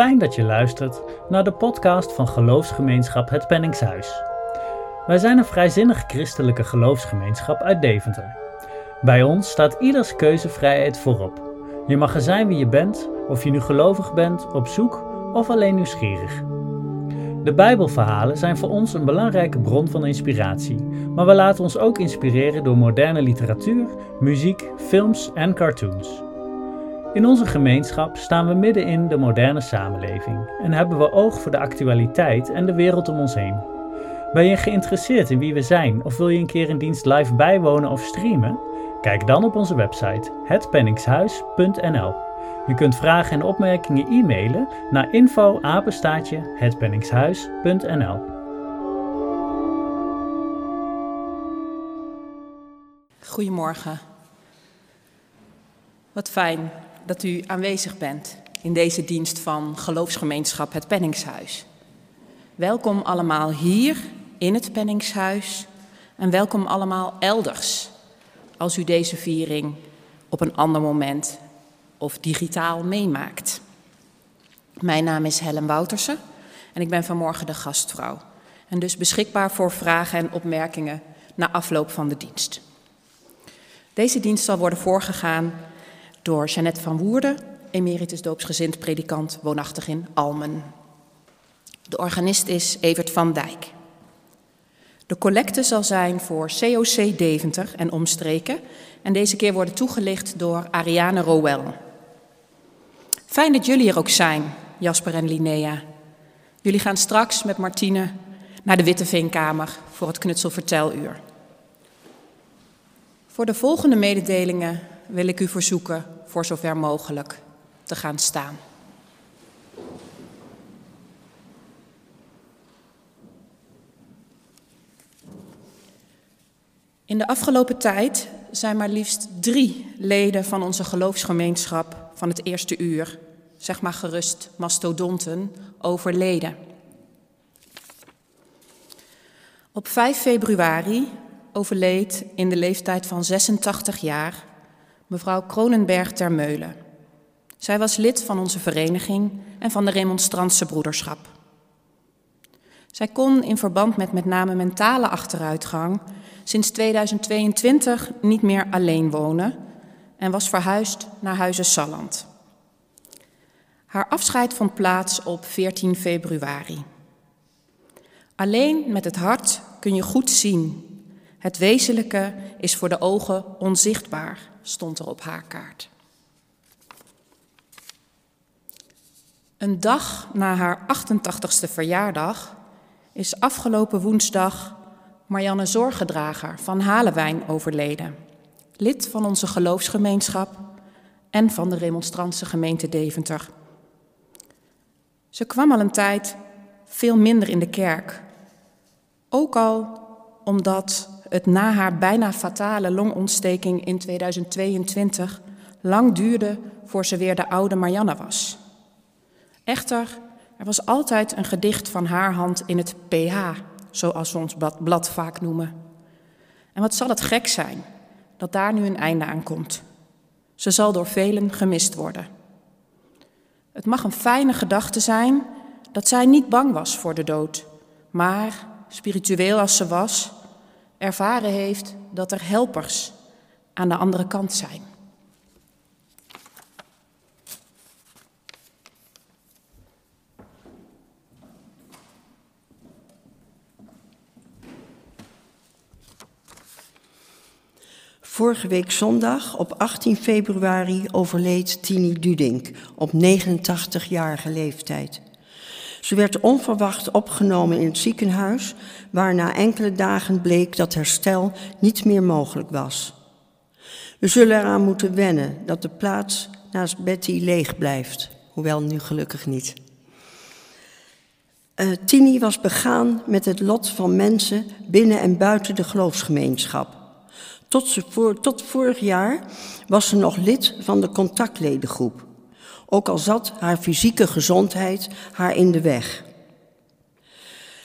fijn dat je luistert naar de podcast van geloofsgemeenschap Het Penningshuis. Wij zijn een vrijzinnig christelijke geloofsgemeenschap uit Deventer. Bij ons staat ieders keuzevrijheid voorop. Je mag er zijn wie je bent, of je nu gelovig bent, op zoek of alleen nieuwsgierig. De Bijbelverhalen zijn voor ons een belangrijke bron van inspiratie, maar we laten ons ook inspireren door moderne literatuur, muziek, films en cartoons. In onze gemeenschap staan we midden in de moderne samenleving en hebben we oog voor de actualiteit en de wereld om ons heen. Ben je geïnteresseerd in wie we zijn of wil je een keer een dienst live bijwonen of streamen? Kijk dan op onze website hetpenningshuis.nl. Je kunt vragen en opmerkingen e-mailen naar info hetpenningshuis.nl. Goedemorgen. Wat fijn dat u aanwezig bent in deze dienst van geloofsgemeenschap Het Penningshuis. Welkom allemaal hier in het Penningshuis en welkom allemaal elders als u deze viering op een ander moment of digitaal meemaakt. Mijn naam is Helen Woutersen en ik ben vanmorgen de gastvrouw en dus beschikbaar voor vragen en opmerkingen na afloop van de dienst. Deze dienst zal worden voorgegaan door Jeannette van Woerden, emeritus doopsgezind predikant woonachtig in Almen. De organist is Evert van Dijk. De collecte zal zijn voor COC Deventer en omstreken en deze keer worden toegelicht door Ariane Rowell. Fijn dat jullie er ook zijn, Jasper en Linnea. Jullie gaan straks met Martine naar de Witte Veenkamer voor het knutselverteluur. Voor de volgende mededelingen wil ik u verzoeken voor zover mogelijk te gaan staan. In de afgelopen tijd zijn maar liefst drie leden van onze geloofsgemeenschap van het eerste uur, zeg maar gerust mastodonten, overleden. Op 5 februari overleed in de leeftijd van 86 jaar mevrouw Kronenberg ter Meulen. Zij was lid van onze vereniging en van de Remonstrantse Broederschap. Zij kon in verband met met name mentale achteruitgang sinds 2022 niet meer alleen wonen en was verhuisd naar Huizen Salland. Haar afscheid vond plaats op 14 februari. Alleen met het hart kun je goed zien. Het wezenlijke is voor de ogen onzichtbaar, stond er op haar kaart. Een dag na haar 88ste verjaardag is afgelopen woensdag Marianne Zorgedrager van Halewijn overleden. Lid van onze geloofsgemeenschap en van de Remonstrantse gemeente Deventer. Ze kwam al een tijd veel minder in de kerk. Ook al omdat het na haar bijna fatale longontsteking in 2022 lang duurde voor ze weer de oude Marianne was. Echter, er was altijd een gedicht van haar hand in het PH, zoals we ons blad vaak noemen. En wat zal het gek zijn dat daar nu een einde aan komt. Ze zal door velen gemist worden. Het mag een fijne gedachte zijn dat zij niet bang was voor de dood, maar, spiritueel als ze was, ervaren heeft dat er helpers aan de andere kant zijn. Vorige week zondag, op 18 februari, overleed Tini Dudink op 89-jarige leeftijd. Ze werd onverwacht opgenomen in het ziekenhuis, waar na enkele dagen bleek dat herstel niet meer mogelijk was. We zullen eraan moeten wennen dat de plaats naast Betty leeg blijft, hoewel nu gelukkig niet. Uh, Tini was begaan met het lot van mensen binnen en buiten de geloofsgemeenschap. Tot, ze voor, tot vorig jaar was ze nog lid van de contactledengroep, ook al zat haar fysieke gezondheid haar in de weg.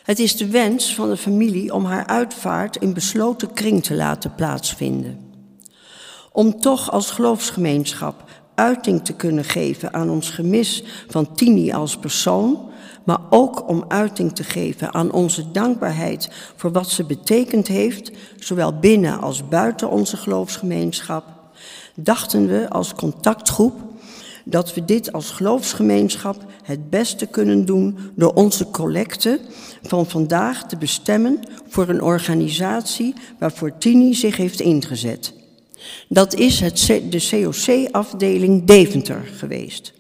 Het is de wens van de familie om haar uitvaart in besloten kring te laten plaatsvinden. Om toch als geloofsgemeenschap uiting te kunnen geven aan ons gemis van Tini als persoon, maar ook om uiting te geven aan onze dankbaarheid voor wat ze betekend heeft, zowel binnen als buiten onze geloofsgemeenschap, dachten we als contactgroep dat we dit als geloofsgemeenschap het beste kunnen doen door onze collecte van vandaag te bestemmen voor een organisatie waarvoor Tini zich heeft ingezet. Dat is het, de COC-afdeling Deventer geweest.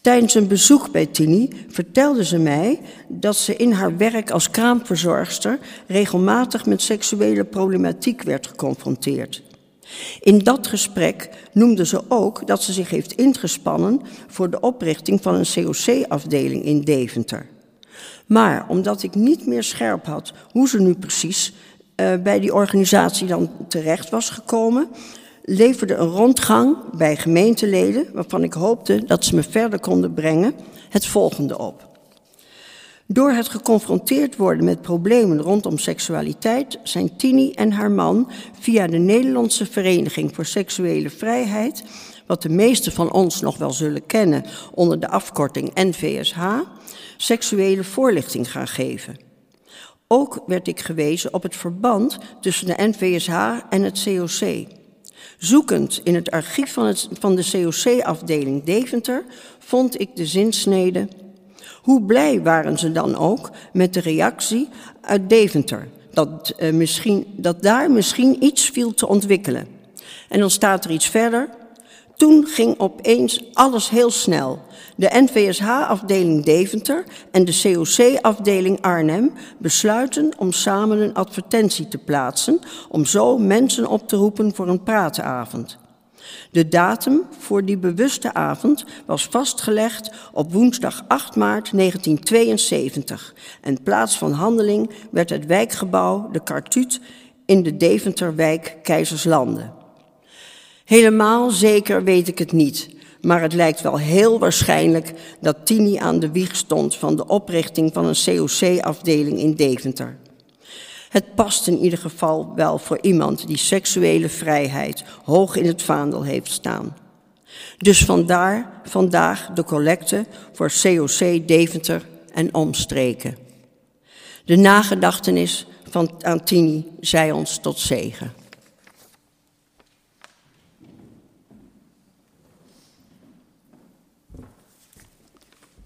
Tijdens een bezoek bij Tini vertelde ze mij dat ze in haar werk als kraamverzorgster regelmatig met seksuele problematiek werd geconfronteerd. In dat gesprek noemde ze ook dat ze zich heeft ingespannen voor de oprichting van een COC-afdeling in Deventer. Maar omdat ik niet meer scherp had hoe ze nu precies uh, bij die organisatie dan terecht was gekomen, leverde een rondgang bij gemeenteleden, waarvan ik hoopte dat ze me verder konden brengen, het volgende op. Door het geconfronteerd worden met problemen rondom seksualiteit zijn Tini en haar man via de Nederlandse Vereniging voor Seksuele Vrijheid, wat de meesten van ons nog wel zullen kennen onder de afkorting NVSH, seksuele voorlichting gaan geven. Ook werd ik gewezen op het verband tussen de NVSH en het COC. Zoekend in het archief van, het, van de COC-afdeling Deventer vond ik de zinsnede. Hoe blij waren ze dan ook met de reactie uit Deventer, dat, uh, misschien, dat daar misschien iets viel te ontwikkelen. En dan staat er iets verder. Toen ging opeens alles heel snel. De NVSH-afdeling Deventer en de COC-afdeling Arnhem besluiten om samen een advertentie te plaatsen om zo mensen op te roepen voor een praatavond. De datum voor die bewuste avond was vastgelegd op woensdag 8 maart 1972 en plaats van handeling werd het wijkgebouw De Kartuut in de Deventerwijk Keizerslanden. Helemaal zeker weet ik het niet, maar het lijkt wel heel waarschijnlijk dat Tini aan de wieg stond van de oprichting van een COC-afdeling in Deventer. Het past in ieder geval wel voor iemand die seksuele vrijheid hoog in het vaandel heeft staan. Dus vandaar vandaag de collecte voor COC Deventer en omstreken. De nagedachtenis van Antini zij ons tot zegen.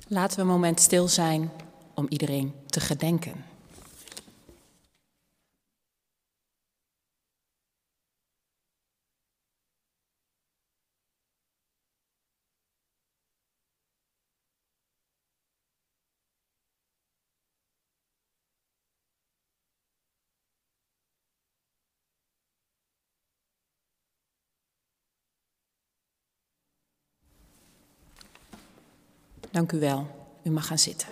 Laten we een moment stil zijn om iedereen te gedenken. Dank u wel. U mag gaan zitten.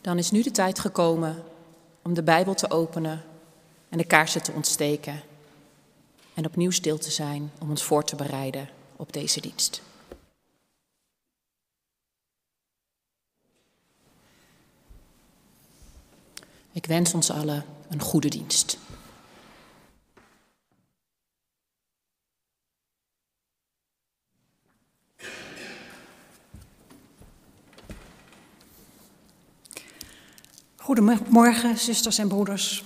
Dan is nu de tijd gekomen om de Bijbel te openen en de kaarsen te ontsteken. En opnieuw stil te zijn om ons voor te bereiden op deze dienst. Ik wens ons allen een goede dienst. Goedemorgen, zusters en broeders.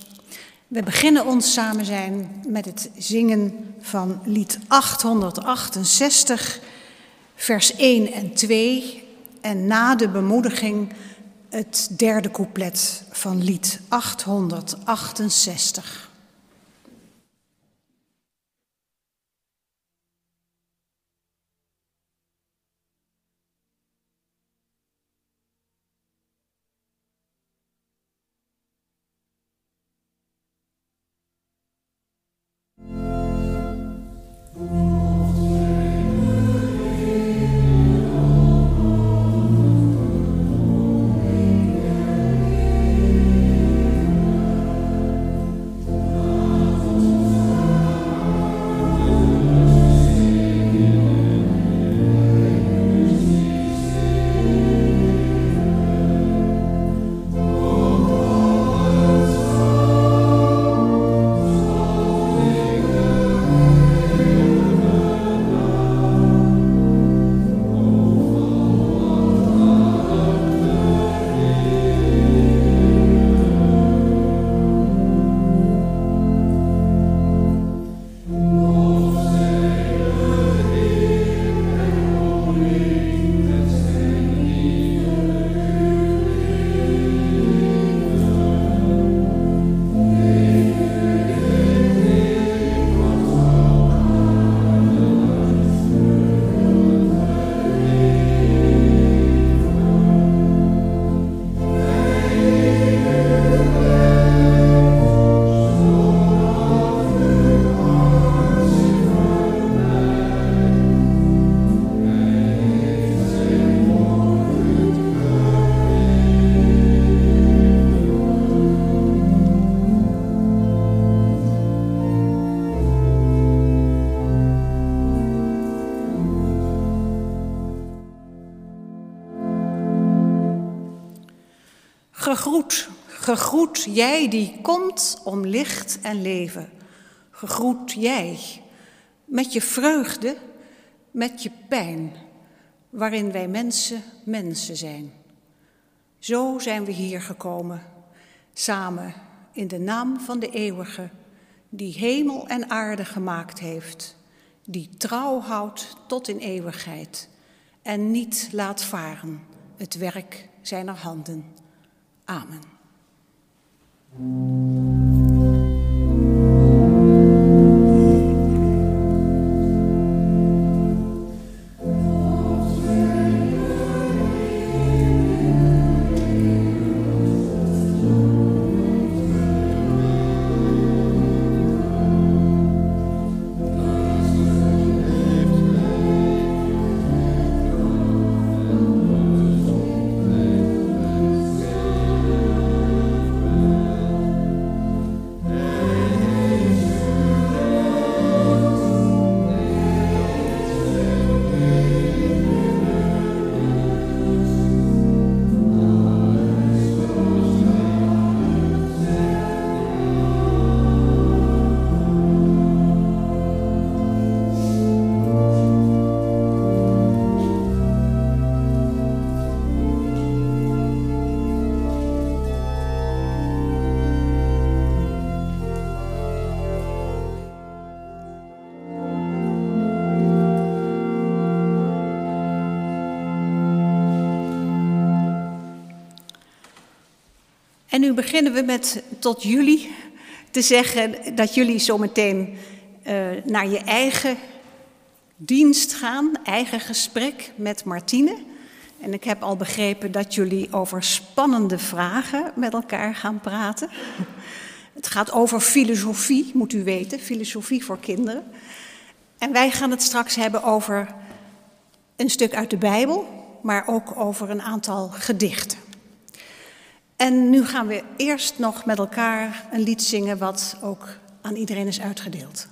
We beginnen ons samen zijn met het zingen van lied 868, vers 1 en 2. En na de bemoediging het derde couplet van lied 868. Gegroet, gegroet jij die komt om licht en leven. Gegroet jij met je vreugde, met je pijn, waarin wij mensen mensen zijn. Zo zijn we hier gekomen, samen in de naam van de eeuwige, die hemel en aarde gemaakt heeft, die trouw houdt tot in eeuwigheid en niet laat varen het werk zijner handen. Amen. En nu beginnen we met tot jullie te zeggen dat jullie zometeen uh, naar je eigen dienst gaan, eigen gesprek met Martine. En ik heb al begrepen dat jullie over spannende vragen met elkaar gaan praten. Het gaat over filosofie, moet u weten, filosofie voor kinderen. En wij gaan het straks hebben over een stuk uit de Bijbel, maar ook over een aantal gedichten. En nu gaan we eerst nog met elkaar een lied zingen wat ook aan iedereen is uitgedeeld.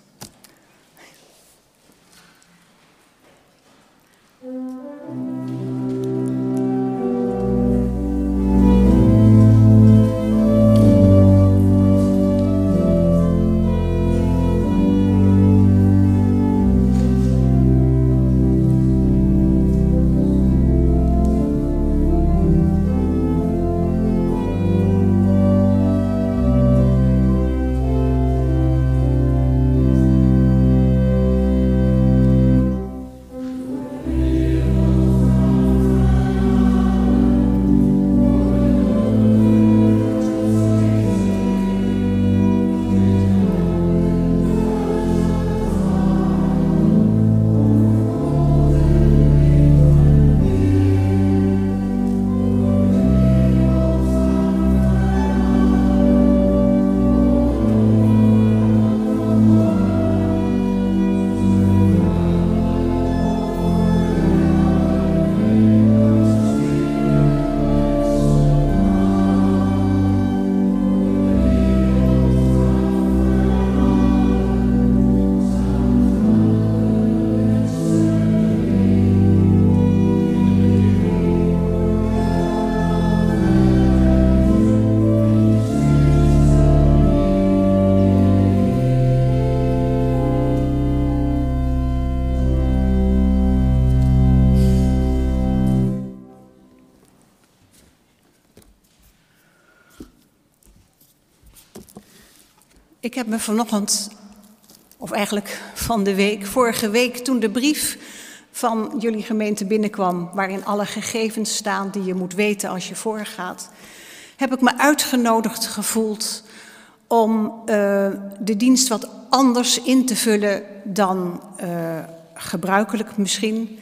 Heb me vanochtend, of eigenlijk van de week, vorige week, toen de brief van jullie gemeente binnenkwam, waarin alle gegevens staan die je moet weten als je voorgaat, heb ik me uitgenodigd gevoeld om uh, de dienst wat anders in te vullen dan uh, gebruikelijk misschien.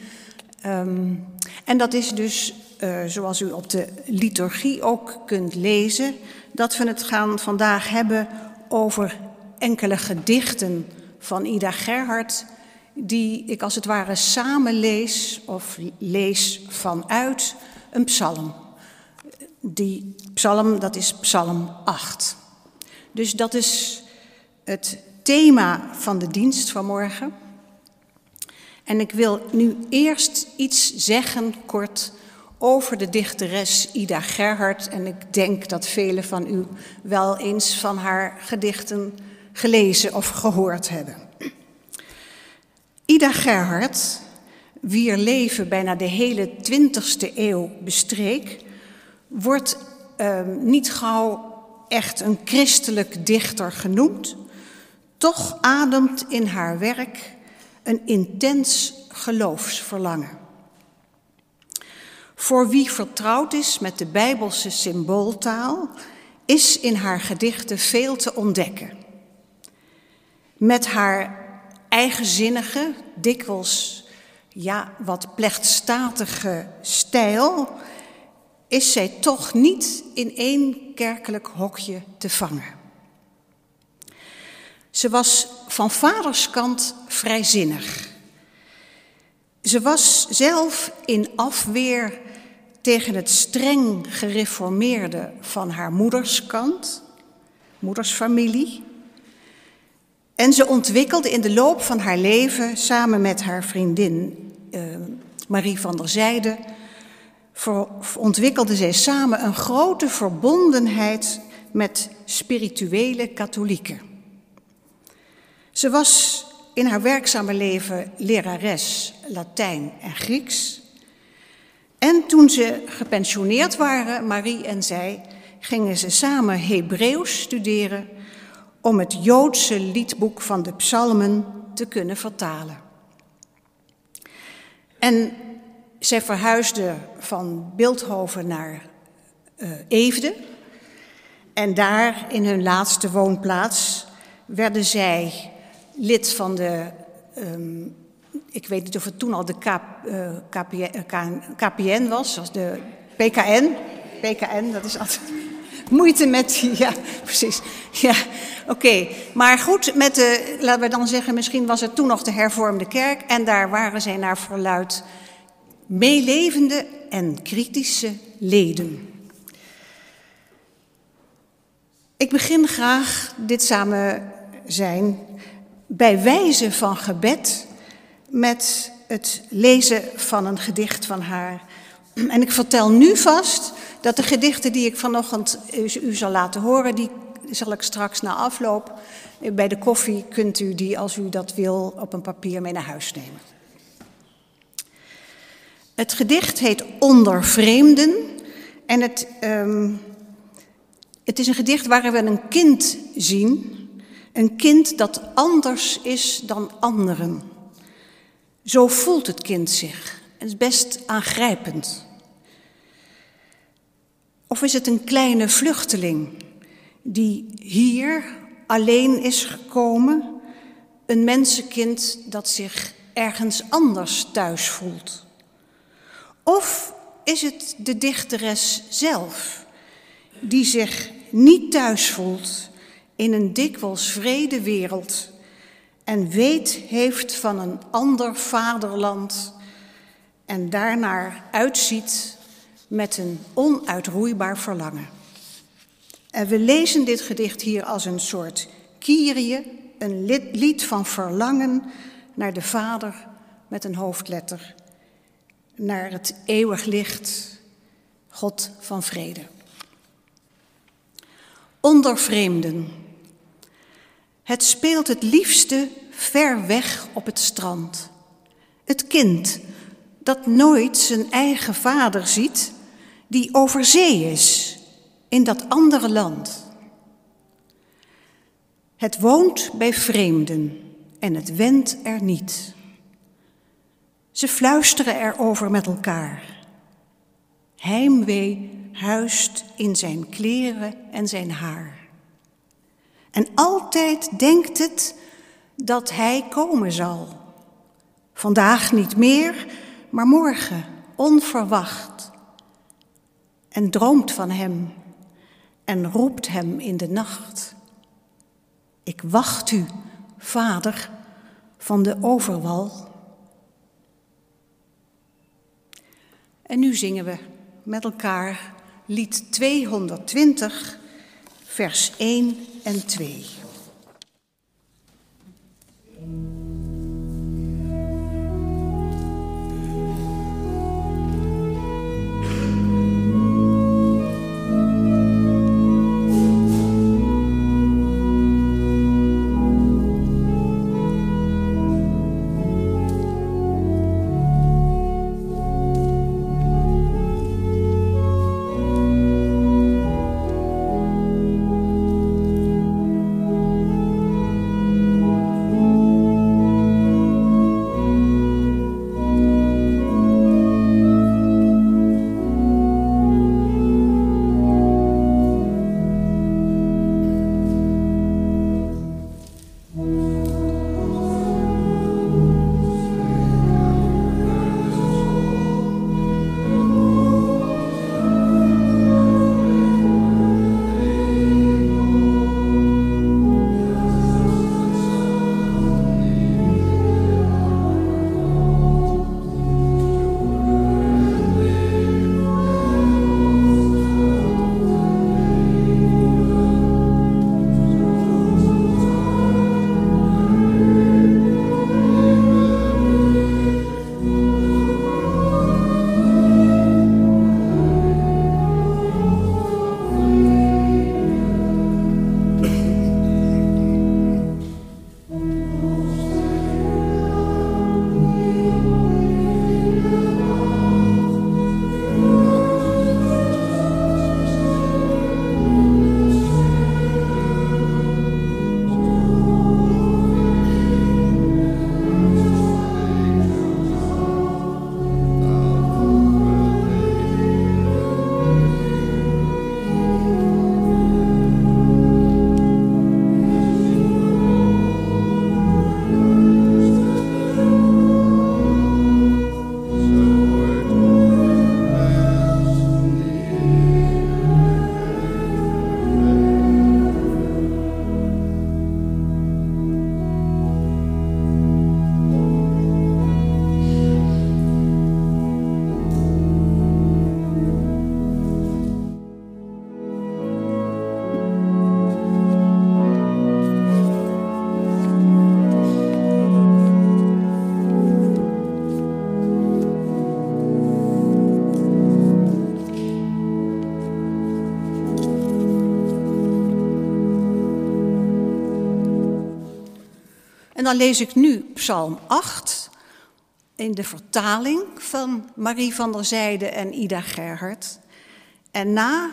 Um, en dat is dus, uh, zoals u op de liturgie ook kunt lezen, dat we het gaan vandaag hebben over enkele gedichten van Ida Gerhard, die ik als het ware samen lees of lees vanuit een psalm. Die psalm, dat is psalm 8. Dus dat is het thema van de dienst van morgen. En ik wil nu eerst iets zeggen, kort, over de dichteres Ida Gerhard. En ik denk dat velen van u wel eens van haar gedichten gelezen of gehoord hebben. Ida Gerhard, wier leven bijna de hele 20e eeuw bestreek, wordt uh, niet gauw echt een christelijk dichter genoemd. Toch ademt in haar werk een intens geloofsverlangen. Voor wie vertrouwd is met de Bijbelse symbooltaal, is in haar gedichten veel te ontdekken. Met haar eigenzinnige, dikwijls ja, wat plechtstatige stijl, is zij toch niet in één kerkelijk hokje te vangen. Ze was van vaderskant vrijzinnig. Ze was zelf in afweer tegen het streng gereformeerde van haar moederskant, moedersfamilie. En ze ontwikkelde in de loop van haar leven samen met haar vriendin uh, Marie van der Zijde, ontwikkelde zij samen een grote verbondenheid met spirituele katholieken. Ze was in haar werkzame leven lerares Latijn en Grieks. En toen ze gepensioneerd waren, Marie en zij, gingen ze samen Hebreeuws studeren om het Joodse liedboek van de psalmen te kunnen vertalen. En zij verhuisde van Beeldhoven naar uh, Eefde. En daar, in hun laatste woonplaats, werden zij lid van de, um, ik weet niet of het toen al de K, uh, KPN, KPN was, de PKN. PKN, dat is altijd moeite met, ja, precies. Ja, oké. Maar goed, met de, laten we dan zeggen, misschien was het toen nog de hervormde kerk. En daar waren zij naar verluid meelevende en kritische leden. Ik begin graag dit samen zijn bij wijze van gebed met het lezen van een gedicht van haar. En ik vertel nu vast dat de gedichten die ik vanochtend u zal laten horen, die zal ik straks na afloop bij de koffie kunt u die, als u dat wil, op een papier mee naar huis nemen. Het gedicht heet Onder Vreemden en het, um, het is een gedicht waarin we een kind zien een kind dat anders is dan anderen. Zo voelt het kind zich. Het is best aangrijpend. Of is het een kleine vluchteling die hier alleen is gekomen, een mensenkind dat zich ergens anders thuis voelt? Of is het de dichteres zelf die zich niet thuis voelt in een dikwijls vrede wereld en weet heeft van een ander vaderland en daarnaar uitziet met een onuitroeibaar verlangen. En we lezen dit gedicht hier als een soort Kyrie, een lied van verlangen naar de Vader met een hoofdletter, naar het eeuwig licht, God van vrede. Onder vreemden. Het speelt het liefste ver weg op het strand. Het kind dat nooit zijn eigen vader ziet, die over zee is in dat andere land. Het woont bij vreemden en het wendt er niet. Ze fluisteren erover met elkaar. Heimwee huist in zijn kleren en zijn haar. En altijd denkt het dat hij komen zal. Vandaag niet meer, maar morgen, onverwacht. En droomt van hem en roept hem in de nacht. Ik wacht u, vader van de overwal. En nu zingen we met elkaar lied 220, vers 1 en 2. Dan lees ik nu Psalm 8 in de vertaling van Marie van der Zijde en Ida Gerhard. En na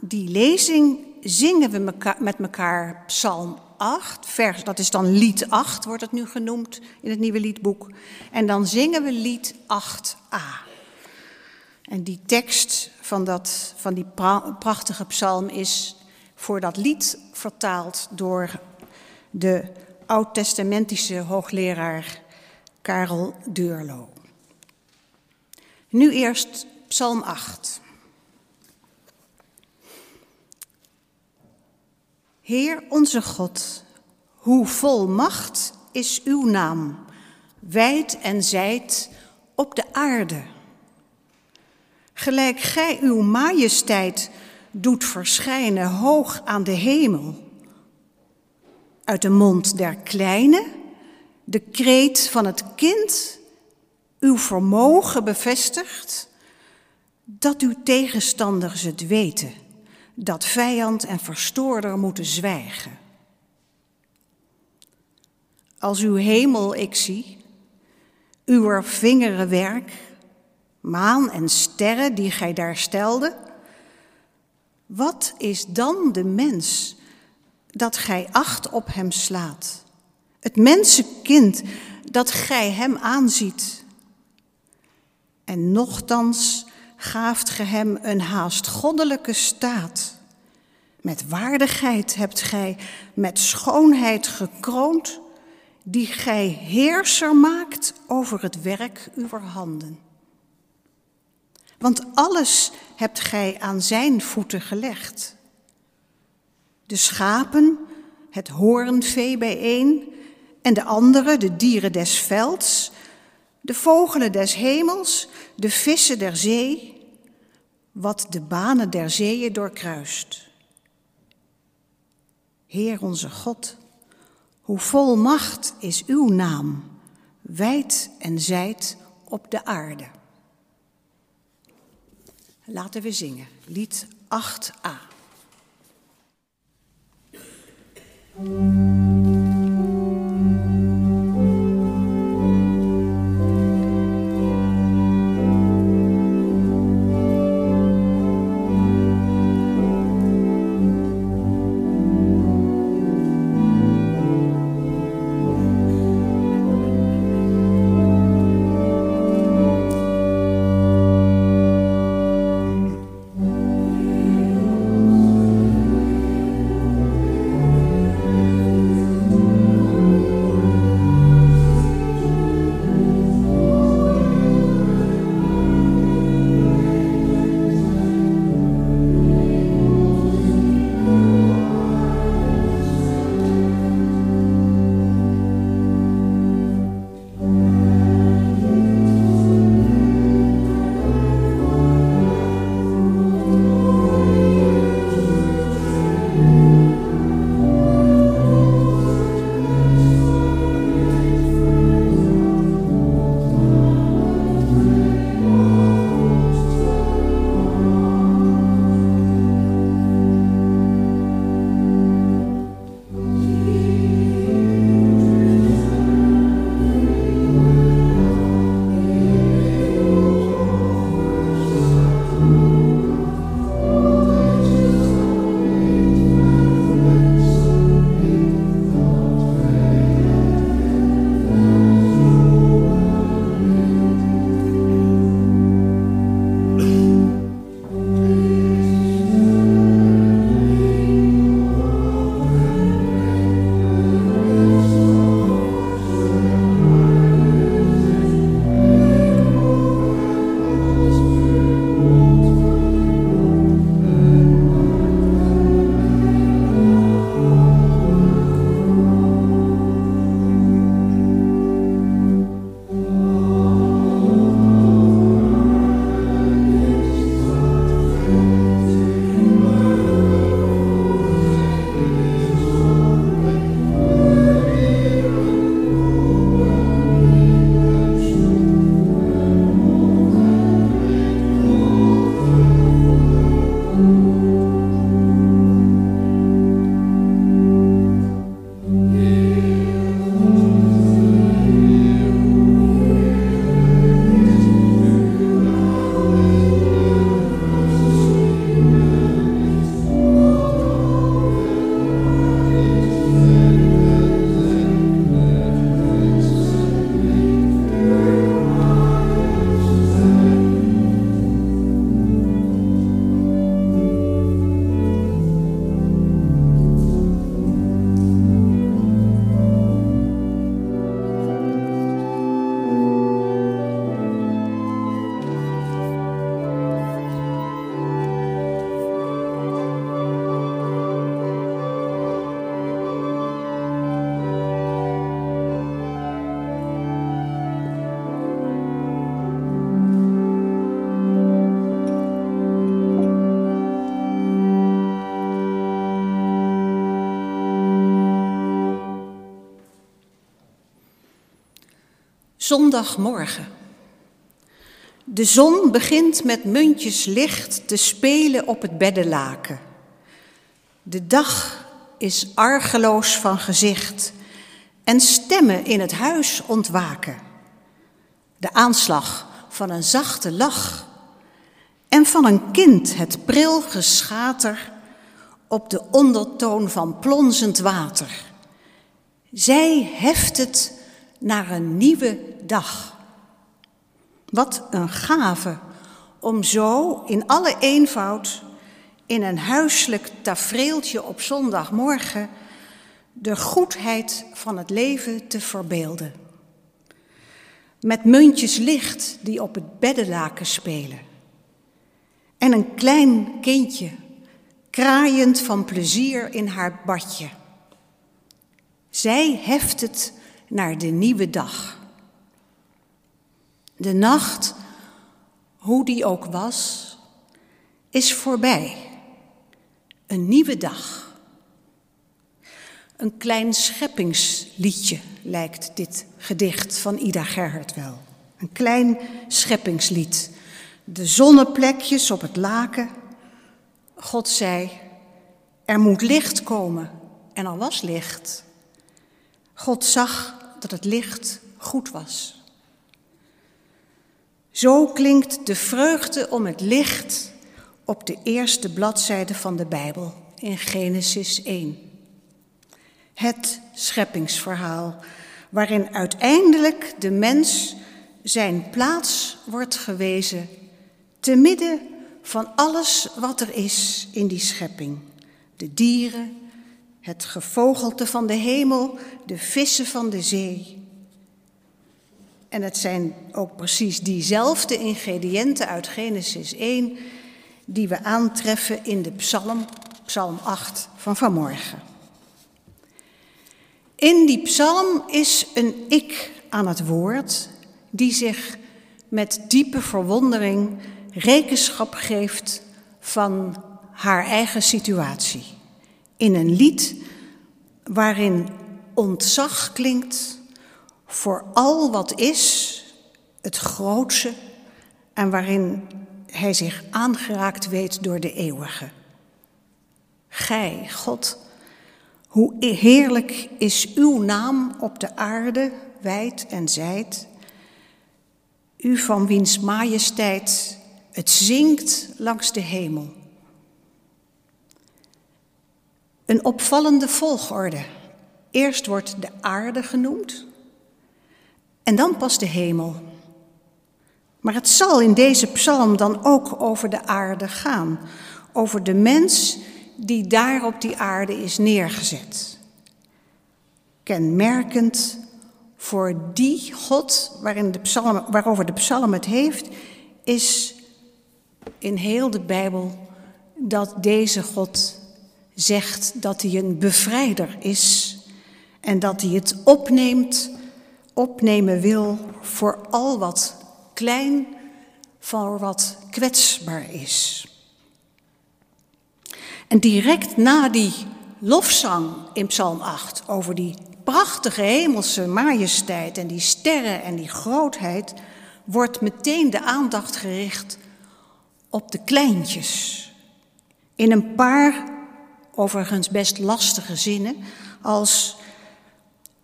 die lezing zingen we met elkaar Psalm 8, vers, dat is dan lied 8, wordt het nu genoemd in het nieuwe liedboek. En dan zingen we lied 8a. En die tekst van, dat, van die prachtige psalm is voor dat lied vertaald door de oud-testamentische hoogleraar Karel Deurlo. Nu eerst Psalm 8. Heer onze God, hoe vol macht is uw naam, wijd en zijd op de aarde. Gelijk gij uw majesteit doet verschijnen hoog aan de hemel. Uit de mond der kleine, de kreet van het kind, uw vermogen bevestigt, dat uw tegenstanders het weten, dat vijand en verstoorder moeten zwijgen. Als uw hemel ik zie, uw vingerenwerk, maan en sterren die gij daar stelde, wat is dan de mens dat gij acht op hem slaat? Het mensenkind dat gij hem aanziet. En nochtans gaaft ge hem een haast goddelijke staat. Met waardigheid hebt gij met schoonheid gekroond, die gij heerser maakt over het werk uw handen. Want alles hebt gij aan zijn voeten gelegd. De schapen, het hoornvee bijeen en de andere, de dieren des velds, de vogelen des hemels, de vissen der zee, wat de banen der zeeën doorkruist. Heer onze God, hoe vol macht is uw naam, wijd en zijd op de aarde. Laten we zingen, lied 8a. Música Zondagmorgen. De zon begint met muntjes licht te spelen op het beddenlaken. De dag is argeloos van gezicht en stemmen in het huis ontwaken. De aanslag van een zachte lach en van een kind het pril geschater op de ondertoon van plonzend water. Zij heft het naar een nieuwe dag. Wat een gave om zo in alle eenvoud in een huiselijk tafereeltje op zondagmorgen de goedheid van het leven te verbeelden. Met muntjes licht die op het beddenlaken spelen. En een klein kindje, kraaiend van plezier in haar badje. Zij heft het naar de nieuwe dag. De nacht, hoe die ook was, is voorbij. Een nieuwe dag. Een klein scheppingsliedje lijkt dit gedicht van Ida Gerhard wel. Een klein scheppingslied. De zonneplekjes op het laken. God zei, er moet licht komen. En er was licht. God zag dat het licht goed was. Zo klinkt de vreugde om het licht op de eerste bladzijde van de Bijbel in Genesis 1. Het scheppingsverhaal waarin uiteindelijk de mens zijn plaats wordt gewezen te midden van alles wat er is in die schepping. De dieren, het gevogelte van de hemel, de vissen van de zee. En het zijn ook precies diezelfde ingrediënten uit Genesis 1 die we aantreffen in de psalm, psalm 8 van vanmorgen. In die psalm is een ik aan het woord die zich met diepe verwondering rekenschap geeft van haar eigen situatie. In een lied waarin ontzag klinkt voor al wat is, het grootste, en waarin hij zich aangeraakt weet door de eeuwige. Gij, God, hoe heerlijk is uw naam op de aarde, wijd en zijd. U van wiens majesteit het zingt langs de hemel. Een opvallende volgorde. Eerst wordt de aarde genoemd en dan pas de hemel. Maar het zal in deze psalm dan ook over de aarde gaan, over de mens die daar op die aarde is neergezet. Kenmerkend voor die God waarin de psalm, waarover de psalm het heeft, is in heel de Bijbel dat deze God zegt dat hij een bevrijder is en dat hij het opneemt, opnemen wil voor al wat klein, voor wat kwetsbaar is. En direct na die lofzang in Psalm 8 over die prachtige hemelse majesteit en die sterren en die grootheid, wordt meteen de aandacht gericht op de kleintjes. In een paar, overigens best lastige zinnen, als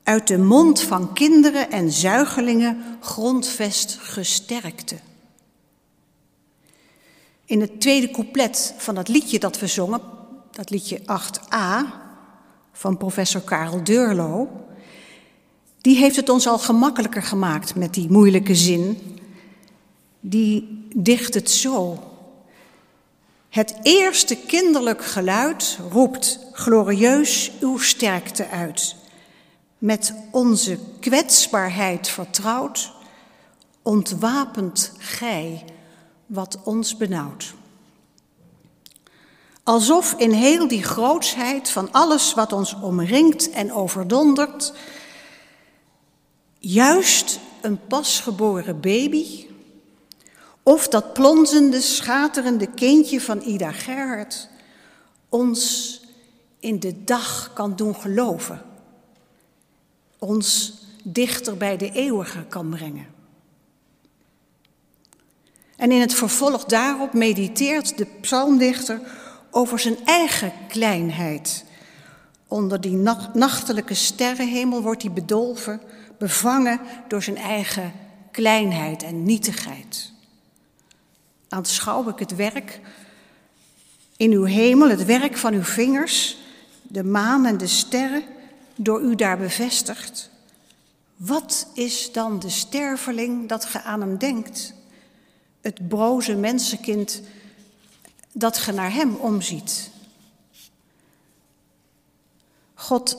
uit de mond van kinderen en zuigelingen grondvest gesterkte. In het tweede couplet van dat liedje dat we zongen, dat liedje 8a van professor Karel Deurlo, die heeft het ons al gemakkelijker gemaakt met die moeilijke zin. Die dicht het zo. Het eerste kinderlijk geluid roept glorieus uw sterkte uit. Met onze kwetsbaarheid vertrouwd, ontwapent gij wat ons benauwt. Alsof in heel die grootsheid van alles wat ons omringt en overdondert, juist een pasgeboren baby of dat plonzende, schaterende kindje van Ida Gerhard ons in de dag kan doen geloven. Ons dichter bij de eeuwige kan brengen. En in het vervolg daarop mediteert de psalmdichter over zijn eigen kleinheid. Onder die nachtelijke sterrenhemel wordt hij bedolven, bevangen door zijn eigen kleinheid en nietigheid. Aanschouw ik het werk in uw hemel, het werk van uw vingers, de maan en de sterren, door u daar bevestigd. Wat is dan de sterveling dat ge aan hem denkt? Het broze mensenkind dat ge naar hem omziet. God,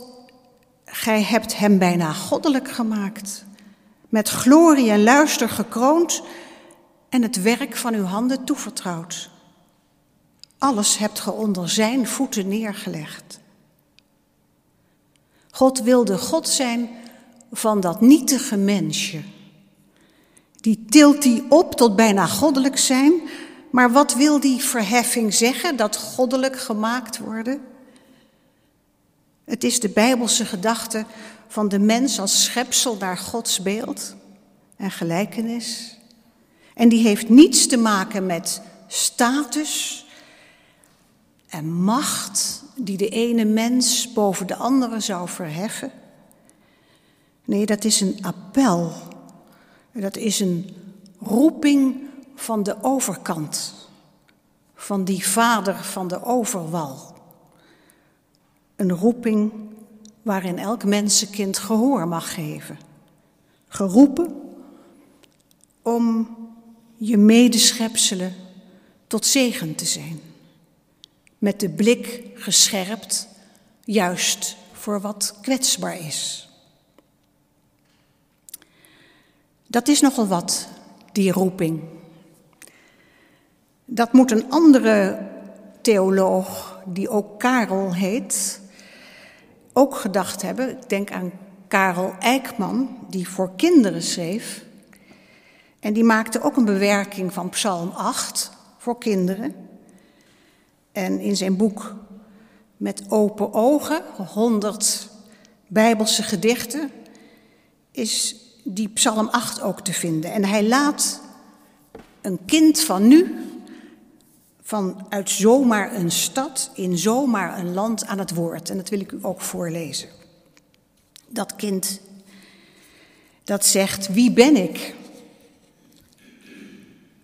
gij hebt hem bijna goddelijk gemaakt, met glorie en luister gekroond en het werk van uw handen toevertrouwd. Alles hebt ge onder zijn voeten neergelegd. God wilde God zijn van dat nietige mensje. Die tilt die op tot bijna goddelijk zijn, maar wat wil die verheffing zeggen, dat goddelijk gemaakt worden? Het is de bijbelse gedachte van de mens als schepsel naar Gods beeld en gelijkenis. En die heeft niets te maken met status en macht die de ene mens boven de andere zou verheffen. Nee, dat is een appel. Dat is een roeping van de overkant, van die vader van de overwal. Een roeping waarin elk mensenkind gehoor mag geven. Geroepen om je medeschepselen tot zegen te zijn. Met de blik gescherpt, juist voor wat kwetsbaar is. Dat is nogal wat, die roeping. Dat moet een andere theoloog, die ook Karel heet, ook gedacht hebben. Ik denk aan Karel Eijkman, die voor kinderen schreef. En die maakte ook een bewerking van Psalm 8 voor kinderen. En in zijn boek Met open ogen, 100 Bijbelse gedichten, is die Psalm 8 ook te vinden. En hij laat een kind van nu, vanuit zomaar een stad, in zomaar een land aan het woord. En dat wil ik u ook voorlezen. Dat kind, dat zegt, wie ben ik?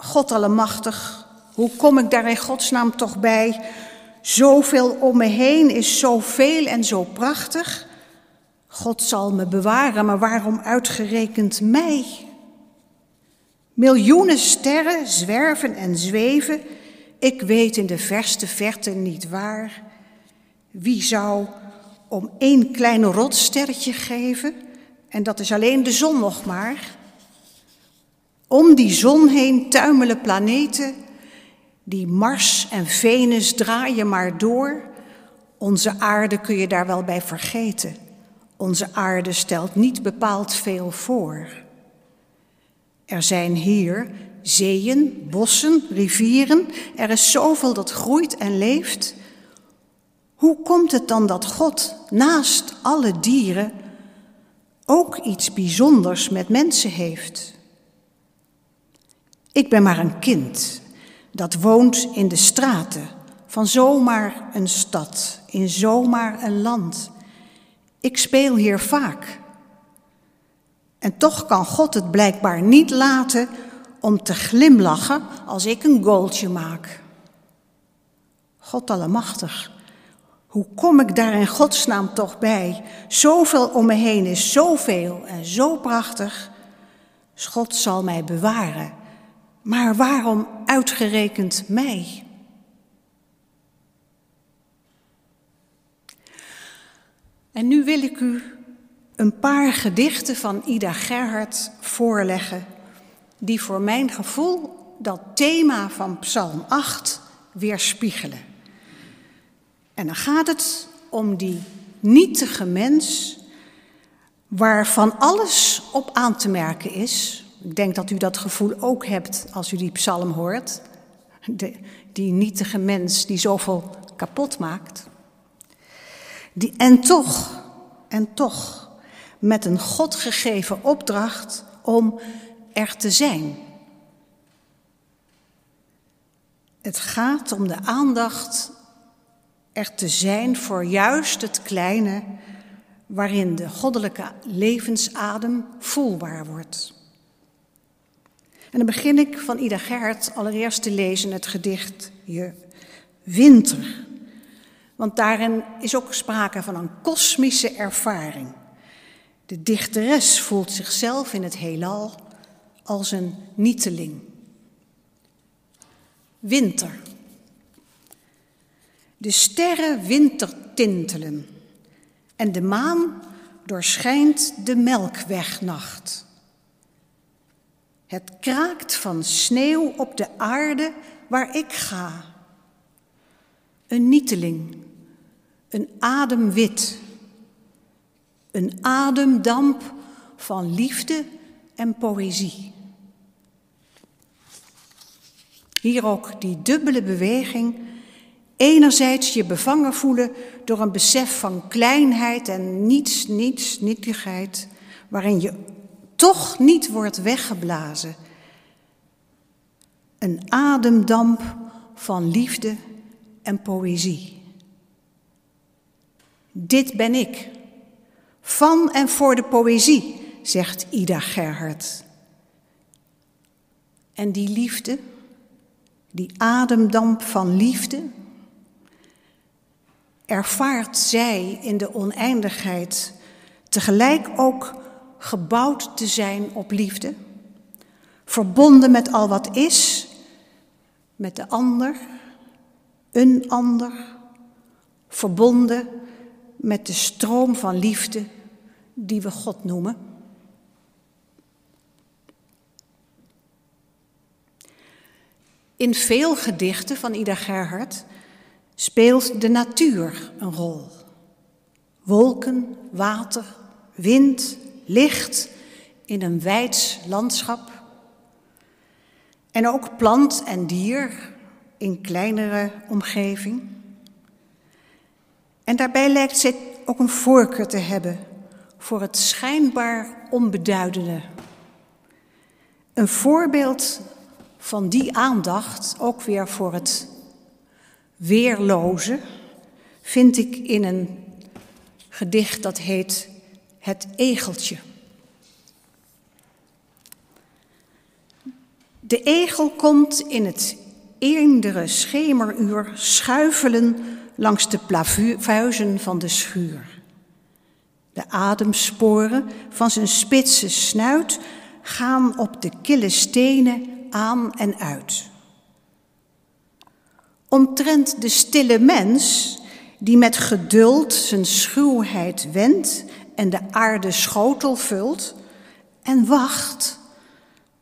God Allemachtig, hoe kom ik daar in godsnaam toch bij? Zoveel om me heen is zoveel en zo prachtig. God zal me bewaren, maar waarom uitgerekend mij? Miljoenen sterren zwerven en zweven. Ik weet in de verste verte niet waar. Wie zou om één klein rotsterretje geven? En dat is alleen de zon nog maar. Om die zon heen tuimelen planeten. Die Mars en Venus draaien maar door. Onze aarde kun je daar wel bij vergeten. Onze aarde stelt niet bepaald veel voor. Er zijn hier zeeën, bossen, rivieren. Er is zoveel dat groeit en leeft. Hoe komt het dan dat God naast alle dieren ook iets bijzonders met mensen heeft? Ik ben maar een kind dat woont in de straten van zomaar een stad, in zomaar een land. Ik speel hier vaak. En toch kan God het blijkbaar niet laten om te glimlachen als ik een goaltje maak. God Allemachtig, hoe kom ik daar in godsnaam toch bij? Zoveel om me heen is zoveel en zo prachtig. God zal mij bewaren. Maar waarom uitgerekend mij? En nu wil ik u een paar gedichten van Ida Gerhard voorleggen, die voor mijn gevoel dat thema van Psalm 8 weerspiegelen. En dan gaat het om die nietige mens waarvan alles op aan te merken is. Ik denk dat u dat gevoel ook hebt als u die psalm hoort. Die nietige mens die zoveel kapot maakt. Die, en toch, en toch met een God gegeven opdracht om er te zijn. Het gaat om de aandacht er te zijn voor juist het kleine waarin de goddelijke levensadem voelbaar wordt. En dan begin ik van Ida Gerhard allereerst te lezen het gedicht Je Winter. Want daarin is ook sprake van een kosmische ervaring. De dichteres voelt zichzelf in het heelal als een nieteling. Winter. De sterren wintertintelen en de maan doorschijnt de melkwegnacht. Het kraakt van sneeuw op de aarde waar ik ga. Een nieteling, een ademwit, een ademdamp van liefde en poëzie. Hier ook die dubbele beweging. Enerzijds je bevangen voelen door een besef van kleinheid en niets, niets, nietigheid, waarin je toch niet wordt weggeblazen. Een ademdamp van liefde en poëzie. Dit ben ik. Van en voor de poëzie, zegt Ida Gerhard. En die liefde, die ademdamp van liefde, ervaart zij in de oneindigheid tegelijk ook gebouwd te zijn op liefde, verbonden met al wat is, met de ander, een ander, verbonden met de stroom van liefde die we God noemen. In veel gedichten van Ida Gerhard speelt de natuur een rol. Wolken, water, wind, licht in een wijds landschap. En ook plant en dier in kleinere omgeving. En daarbij lijkt zij ook een voorkeur te hebben voor het schijnbaar onbeduidende. Een voorbeeld van die aandacht, ook weer voor het weerloze, vind ik in een gedicht dat heet Het Egeltje. De egel komt in het eendere schemeruur schuifelen langs de plavuizen van de schuur. De ademsporen van zijn spitse snuit gaan op de kille stenen aan en uit. Omtrent de stille mens, die met geduld zijn schuwheid wendt en de aarde schotel vult en wacht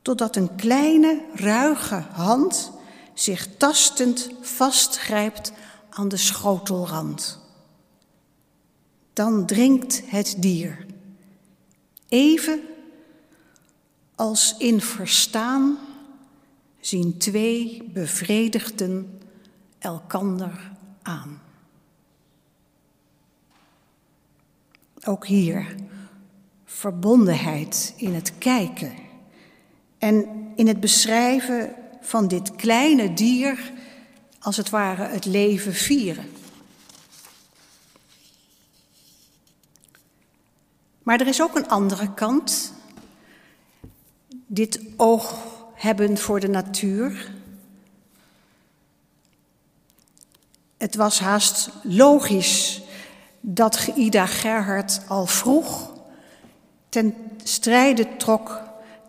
totdat een kleine, ruige hand zich tastend vastgrijpt aan de schotelrand. Dan drinkt het dier, even als in verstaan zien twee bevredigden elkander aan. Ook hier verbondenheid in het kijken en in het beschrijven van dit kleine dier, als het ware het leven vieren. Maar er is ook een andere kant. Dit oog hebben voor de natuur. Het was haast logisch dat Geida Gerhard al vroeg ten strijde trok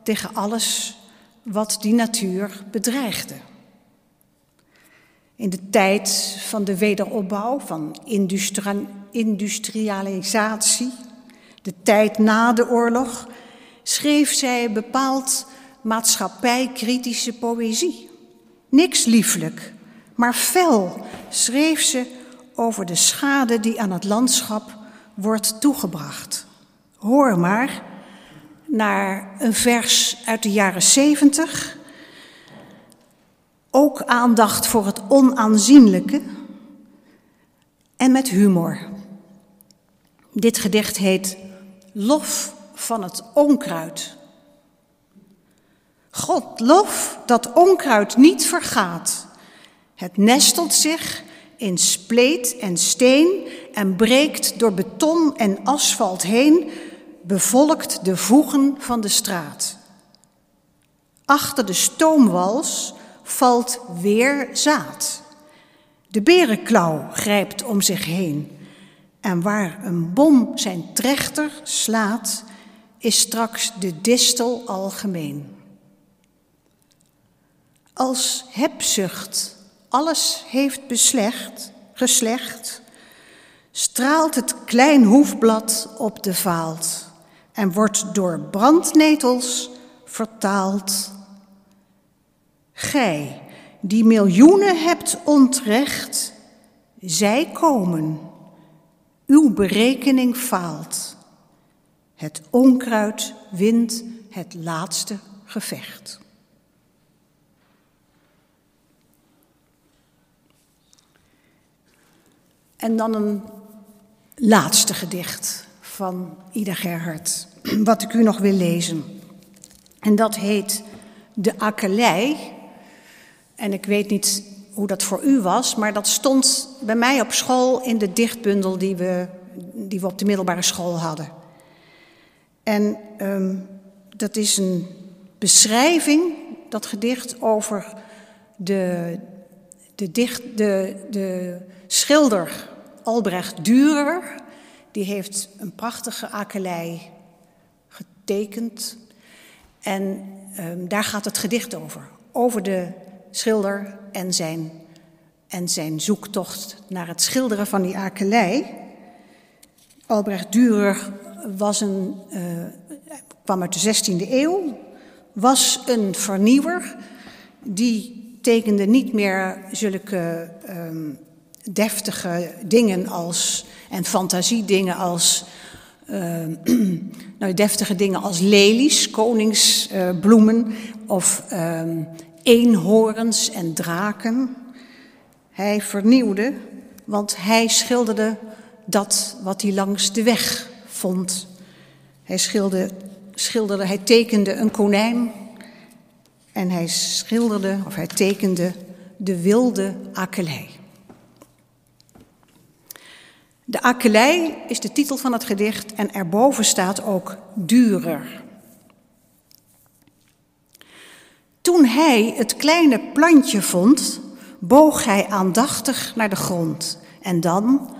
tegen alles wat die natuur bedreigde. In de tijd van de wederopbouw, van industrialisatie, de tijd na de oorlog, schreef zij bepaald maatschappijkritische poëzie. Niks lieflijk, maar fel schreef ze over de schade die aan het landschap wordt toegebracht. Hoor maar naar een vers uit de jaren zeventig. Ook aandacht voor het onaanzienlijke en met humor. Dit gedicht heet lof van het onkruid. God lof dat onkruid niet vergaat. Het nestelt zich in spleet en steen en breekt door beton en asfalt heen, bevolkt de voegen van de straat. Achter de stoomwals valt weer zaad. De berenklauw grijpt om zich heen. En waar een bom zijn trechter slaat, is straks de distel algemeen. Als hebzucht alles heeft beslecht, geslecht, straalt het klein hoefblad op de vaalt en wordt door brandnetels vertaald. Gij, die miljoenen hebt ontrecht, zij komen, uw berekening faalt. Het onkruid wint het laatste gevecht. En dan een laatste gedicht van Ida Gerhard, wat ik u nog wil lezen. En dat heet De Akkelei. En ik weet niet hoe dat voor u was, maar dat stond bij mij op school in de dichtbundel die we, die we op de middelbare school hadden. En um, dat is een beschrijving, dat gedicht, over de, de, dicht, de, de schilder Albrecht Dürer. Die heeft een prachtige akelei getekend. En um, daar gaat het gedicht over. Over de schilder en zijn, en zijn zoektocht naar het schilderen van die akelei. Albrecht Dürer was een, uh, kwam uit de 16e eeuw, was een vernieuwer. Die tekende niet meer zulke um, deftige dingen als, en fantasiedingen als, uh, nou, deftige dingen als lelies, koningsbloemen uh, of uh, eenhoorns en draken. Hij vernieuwde, want hij schilderde dat wat hij langs de weg vond. Hij schilderde, schilderde hij tekende een konijn en hij schilderde of hij tekende de wilde akelei. De akelei is de titel van het gedicht en erboven staat ook durer. Toen hij het kleine plantje vond, boog hij aandachtig naar de grond. En dan,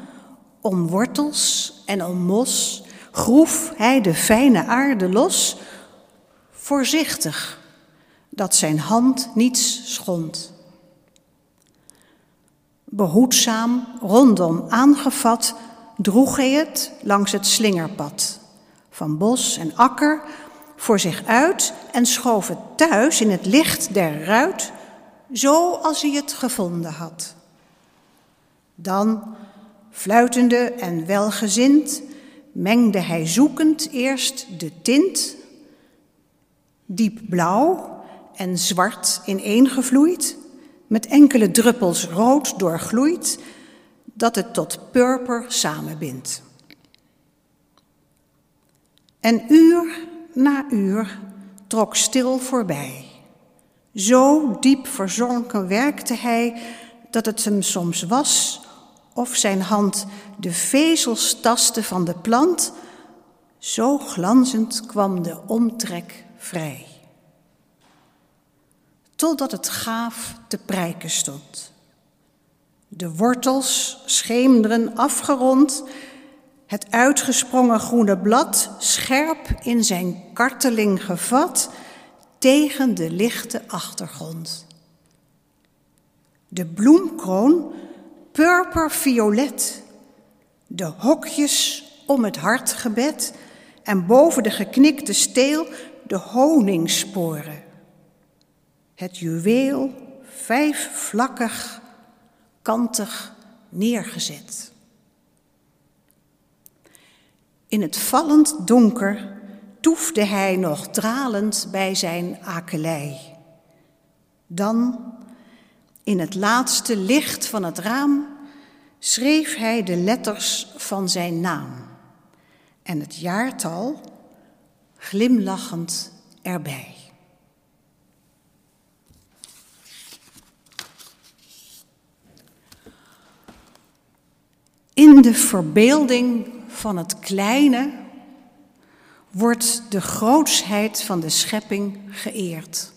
om wortels en om mos, groef hij de fijne aarde los, voorzichtig, dat zijn hand niets schond. Behoedzaam, rondom aangevat, droeg hij het langs het slingerpad. Van bos en akker voor zich uit en schoof het thuis in het licht der ruit, zoals hij het gevonden had. Dan, fluitende en welgezind, mengde hij zoekend eerst de tint, diep blauw en zwart ineengevloeid, met enkele druppels rood doorgloeid, dat het tot purper samenbindt. En uur na uur trok stil voorbij. Zo diep verzonken werkte hij dat het hem soms was of zijn hand de vezels tastte van de plant, zo glanzend kwam de omtrek vrij totdat het gaaf te prijken stond. De wortels scheemderen afgerond, het uitgesprongen groene blad scherp in zijn karteling gevat tegen de lichte achtergrond. De bloemkroon purperviolet, de hokjes om het hartgebed en boven de geknikte steel de honingsporen het juweel vijfvlakkig, kantig neergezet. In het vallend donker toefde hij nog dralend bij zijn akelei. Dan, in het laatste licht van het raam, schreef hij de letters van zijn naam. en het jaartal glimlachend erbij. In de verbeelding van het kleine wordt de grootsheid van de schepping geëerd.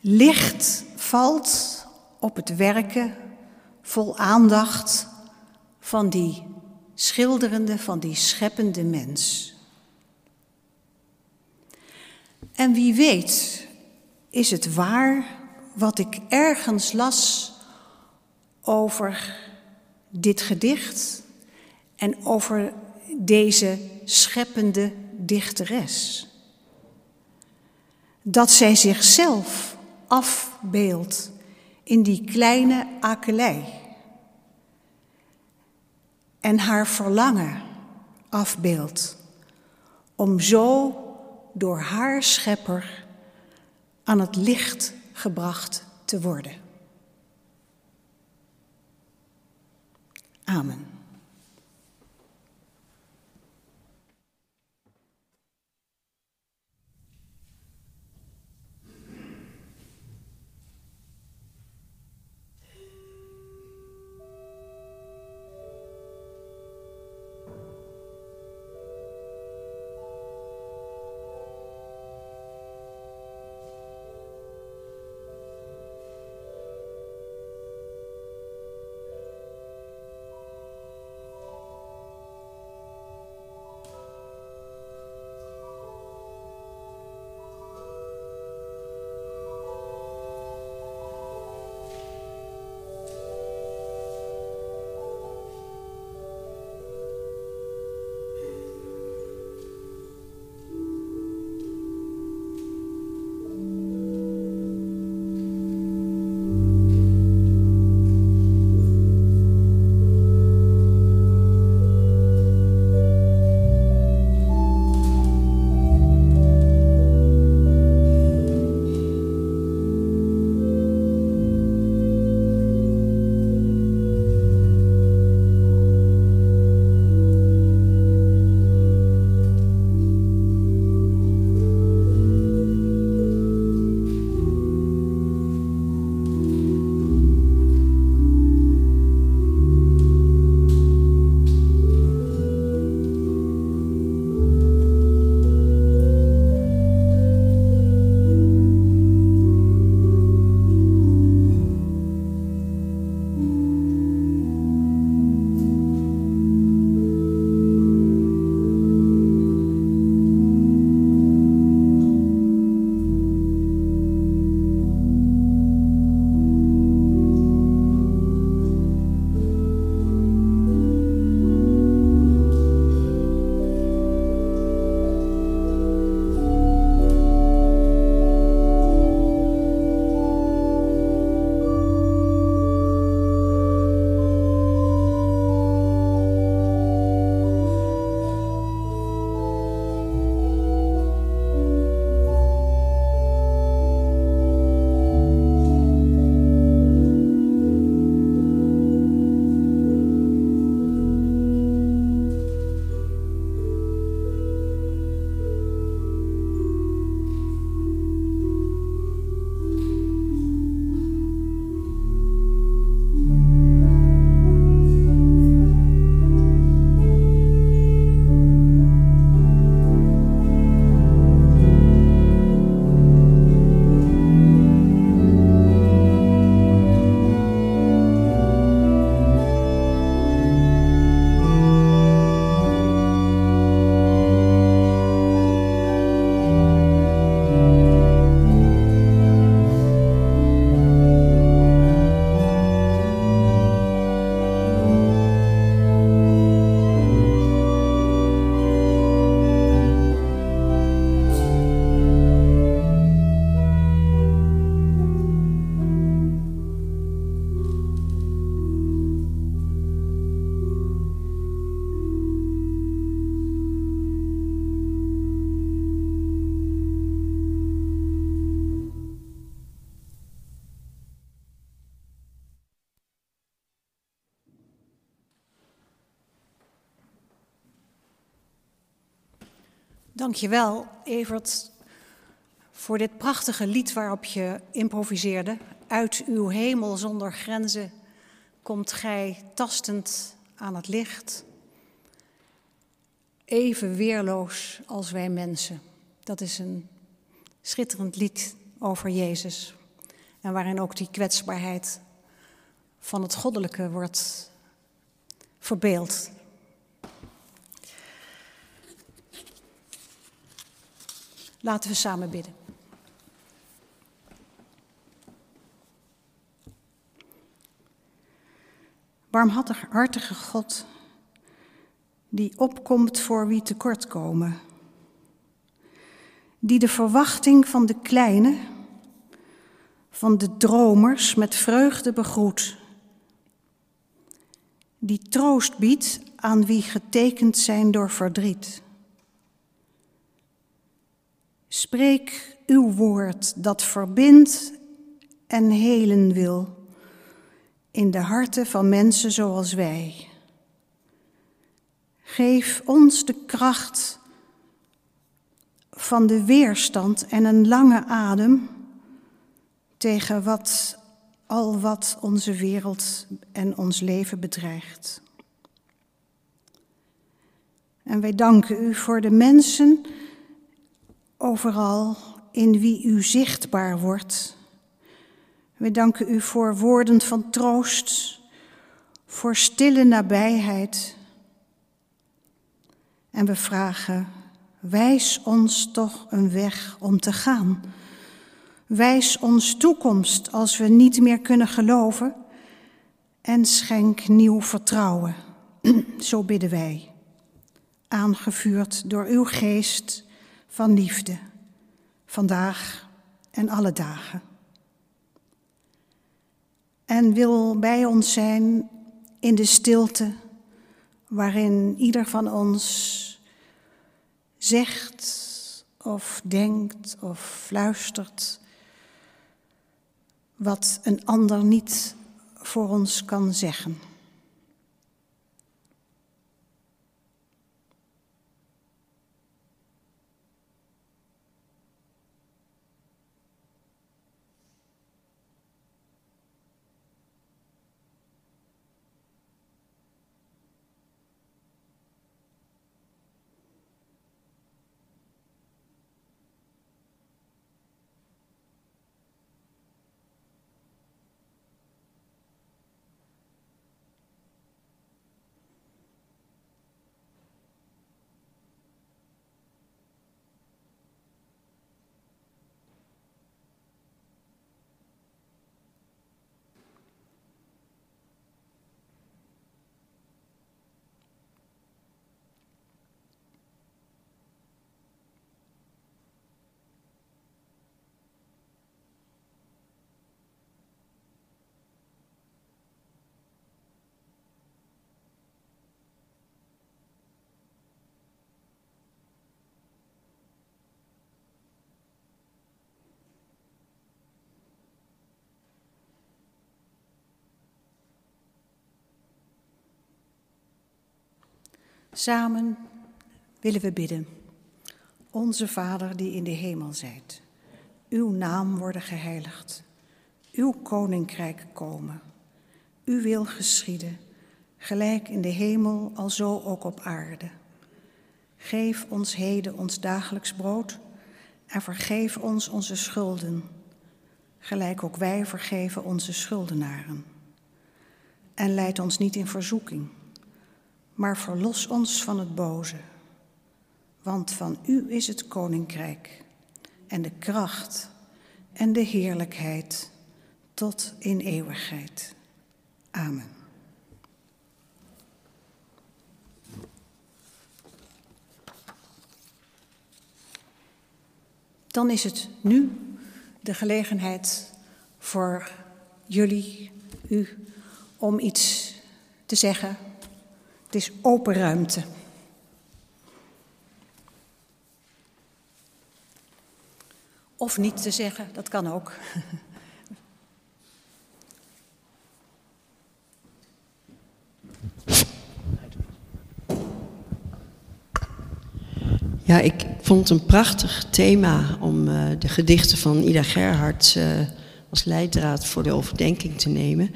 Licht valt op het werken vol aandacht van die schilderende, van die scheppende mens. En wie weet is het waar wat ik ergens las over dit gedicht en over deze scheppende dichteres. Dat zij zichzelf afbeeldt in die kleine akelei en haar verlangen afbeeldt om zo door haar schepper aan het licht gebracht te worden. Amen. Dankjewel, Evert, voor dit prachtige lied waarop je improviseerde. Uit uw hemel zonder grenzen komt gij tastend aan het licht. Even weerloos als wij mensen. Dat is een schitterend lied over Jezus. En waarin ook die kwetsbaarheid van het goddelijke wordt verbeeld. Laten we samen bidden. Barmhartige God, die opkomt voor wie tekortkomen, die de verwachting van de kleine, van de dromers met vreugde begroet, die troost biedt aan wie getekend zijn door verdriet. Spreek uw woord dat verbindt en helen wil in de harten van mensen zoals wij. Geef ons de kracht van de weerstand en een lange adem tegen wat, al wat onze wereld en ons leven bedreigt. En wij danken u voor de mensen overal in wie u zichtbaar wordt. We danken u voor woorden van troost, voor stille nabijheid. En we vragen, wijs ons toch een weg om te gaan. Wijs ons toekomst als we niet meer kunnen geloven en schenk nieuw vertrouwen. Zo bidden wij, aangevuurd door uw geest van liefde, vandaag en alle dagen. En wil bij ons zijn in de stilte waarin ieder van ons zegt of denkt of fluistert wat een ander niet voor ons kan zeggen. Samen willen we bidden. Onze Vader die in de hemel zijt, uw naam worden geheiligd, uw koninkrijk komen, uw wil geschieden, gelijk in de hemel, alzo ook op aarde. Geef ons heden ons dagelijks brood en vergeef ons onze schulden, gelijk ook wij vergeven onze schuldenaren. En leid ons niet in verzoeking maar verlos ons van het boze. Want van u is het koninkrijk en de kracht en de heerlijkheid tot in eeuwigheid. Amen. Dan is het nu de gelegenheid voor jullie, u, om iets te zeggen het is open ruimte. Of niet te zeggen, dat kan ook. Ja, ik vond het een prachtig thema om uh, de gedichten van Ida Gerhardt uh, als leidraad voor de overdenking te nemen.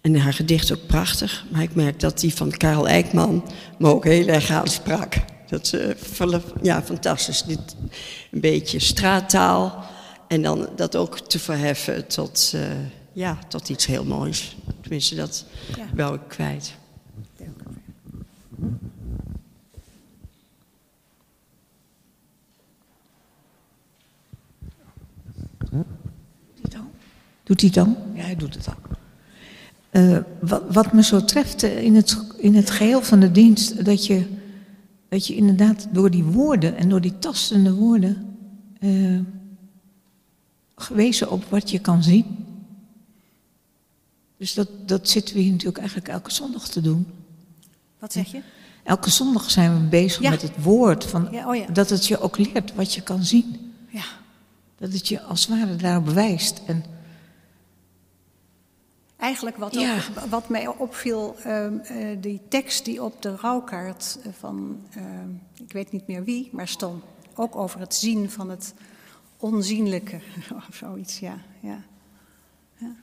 En haar gedicht ook prachtig, maar ik merk dat die van Karel Eijkman me ook heel erg aansprak. Dat is uh, ja, fantastisch. Dit, een beetje straattaal en dan dat ook te verheffen tot, ja, tot iets heel moois. Tenminste, dat ja. wou ik kwijt. Doet hij dan? Ja, hij doet het al. Uh, wat, wat, me zo treft eh, in het, in het geheel van de dienst, dat je, dat je inderdaad door die woorden en door die tastende woorden uh, gewezen op wat je kan zien. Dus dat, dat zitten we hier natuurlijk eigenlijk elke zondag te doen. Wat zeg je? Elke zondag zijn we bezig ja. met het woord. Van, ja, oh ja. Dat het je ook leert wat je kan zien. Ja. Dat het je als het ware daarop wijst. En Eigenlijk wat, ook, wat mij opviel, uh, uh, die tekst die op de rouwkaart van, uh, ik weet niet meer wie, maar stond ook over het zien van het onzienlijke of zoiets, ja. ja. ja.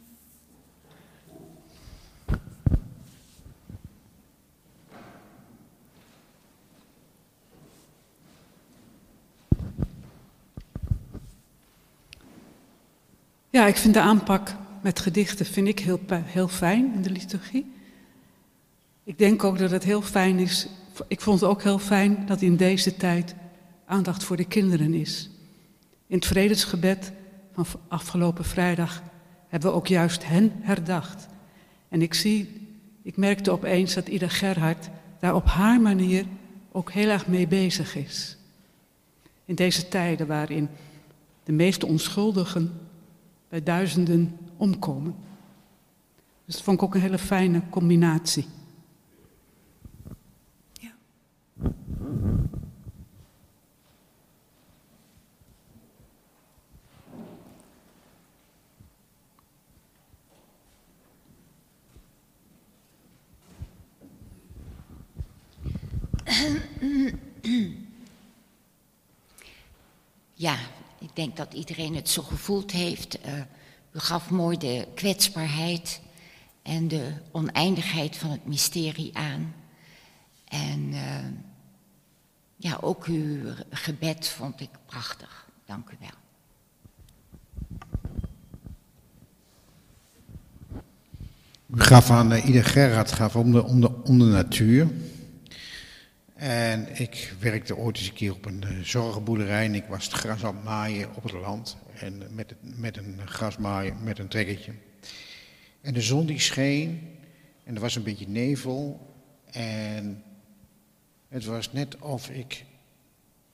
Ja, ik vind de aanpak met gedichten vind ik heel, heel fijn in de liturgie. Ik denk ook dat het heel fijn is. Ik vond het ook heel fijn dat in deze tijd aandacht voor de kinderen is. In het vredesgebed van afgelopen vrijdag hebben we ook juist hen herdacht. En ik zie, ik merkte opeens dat Ida Gerhard daar op haar manier ook heel erg mee bezig is. In deze tijden waarin de meeste onschuldigen bij duizenden omkomen. Dus dat vond ik ook een hele fijne combinatie. Ja. Ja, ik denk dat iedereen het zo gevoeld heeft. Uh, u gaf mooi de kwetsbaarheid en de oneindigheid van het mysterie aan. En uh, ja, ook uw gebed vond ik prachtig. Dank u wel. U gaf aan uh, Ida Gerard gaf om de, om, de, om de natuur. En ik werkte ooit eens een keer op een uh, zorgenboerderij en ik was het gras aan het maaien op het land. En met, met een grasmaaier, met een trekkertje. En de zon die scheen en er was een beetje nevel. En het was net of ik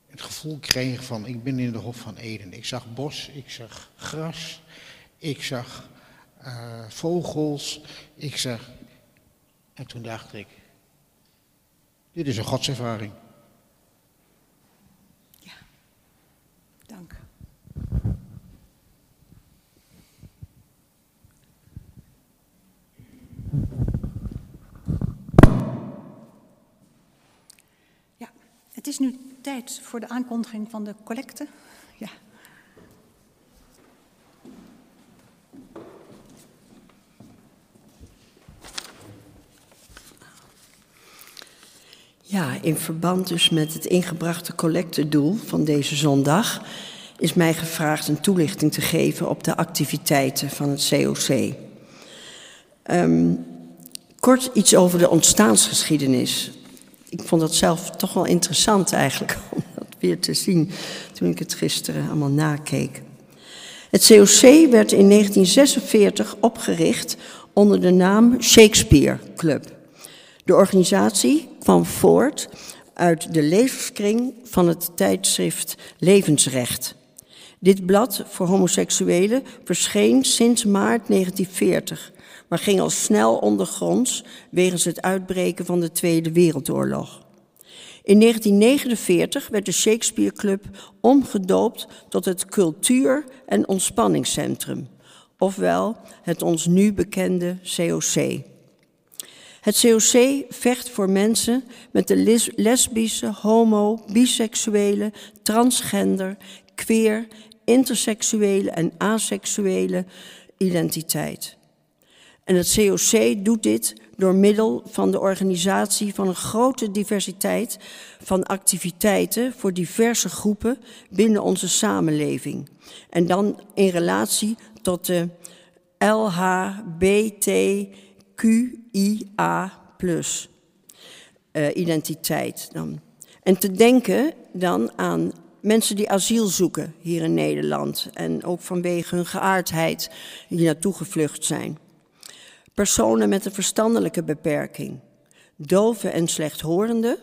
het gevoel kreeg van ik ben in de Hof van Eden. Ik zag bos, ik zag gras, ik zag uh, vogels, ik zag... En toen dacht ik, dit is een godservaring. Ja, dank. Nu tijd voor de aankondiging van de collecte. Ja. Ja, in verband dus met het ingebrachte collectedoel van deze zondag is mij gevraagd een toelichting te geven op de activiteiten van het COC. Ehm, kort iets over de ontstaansgeschiedenis. Ik vond dat zelf toch wel interessant eigenlijk om dat weer te zien toen ik het gisteren allemaal nakeek. Het COC werd in 1946 opgericht onder de naam Shakespeare Club. De organisatie kwam voort uit de levenskring van het tijdschrift Levensrecht. Dit blad voor homoseksuelen verscheen sinds maart 1940, maar ging al snel ondergronds wegens het uitbreken van de Tweede Wereldoorlog. In 1949 werd de Shakespeare Club omgedoopt tot het Cultuur- en Ontspanningscentrum, ofwel het ons nu bekende COC. Het COC vecht voor mensen met de lesbische, homo, biseksuele, transgender, queer, interseksuele en aseksuele identiteit. En het COC doet dit door middel van de organisatie van een grote diversiteit van activiteiten voor diverse groepen binnen onze samenleving. En dan in relatie tot de LHBTQIA plus uh, identiteit. Dan. En te denken dan aan mensen die asiel zoeken hier in Nederland en ook vanwege hun geaardheid hier naartoe gevlucht zijn personen met een verstandelijke beperking, doven en slechthorenden,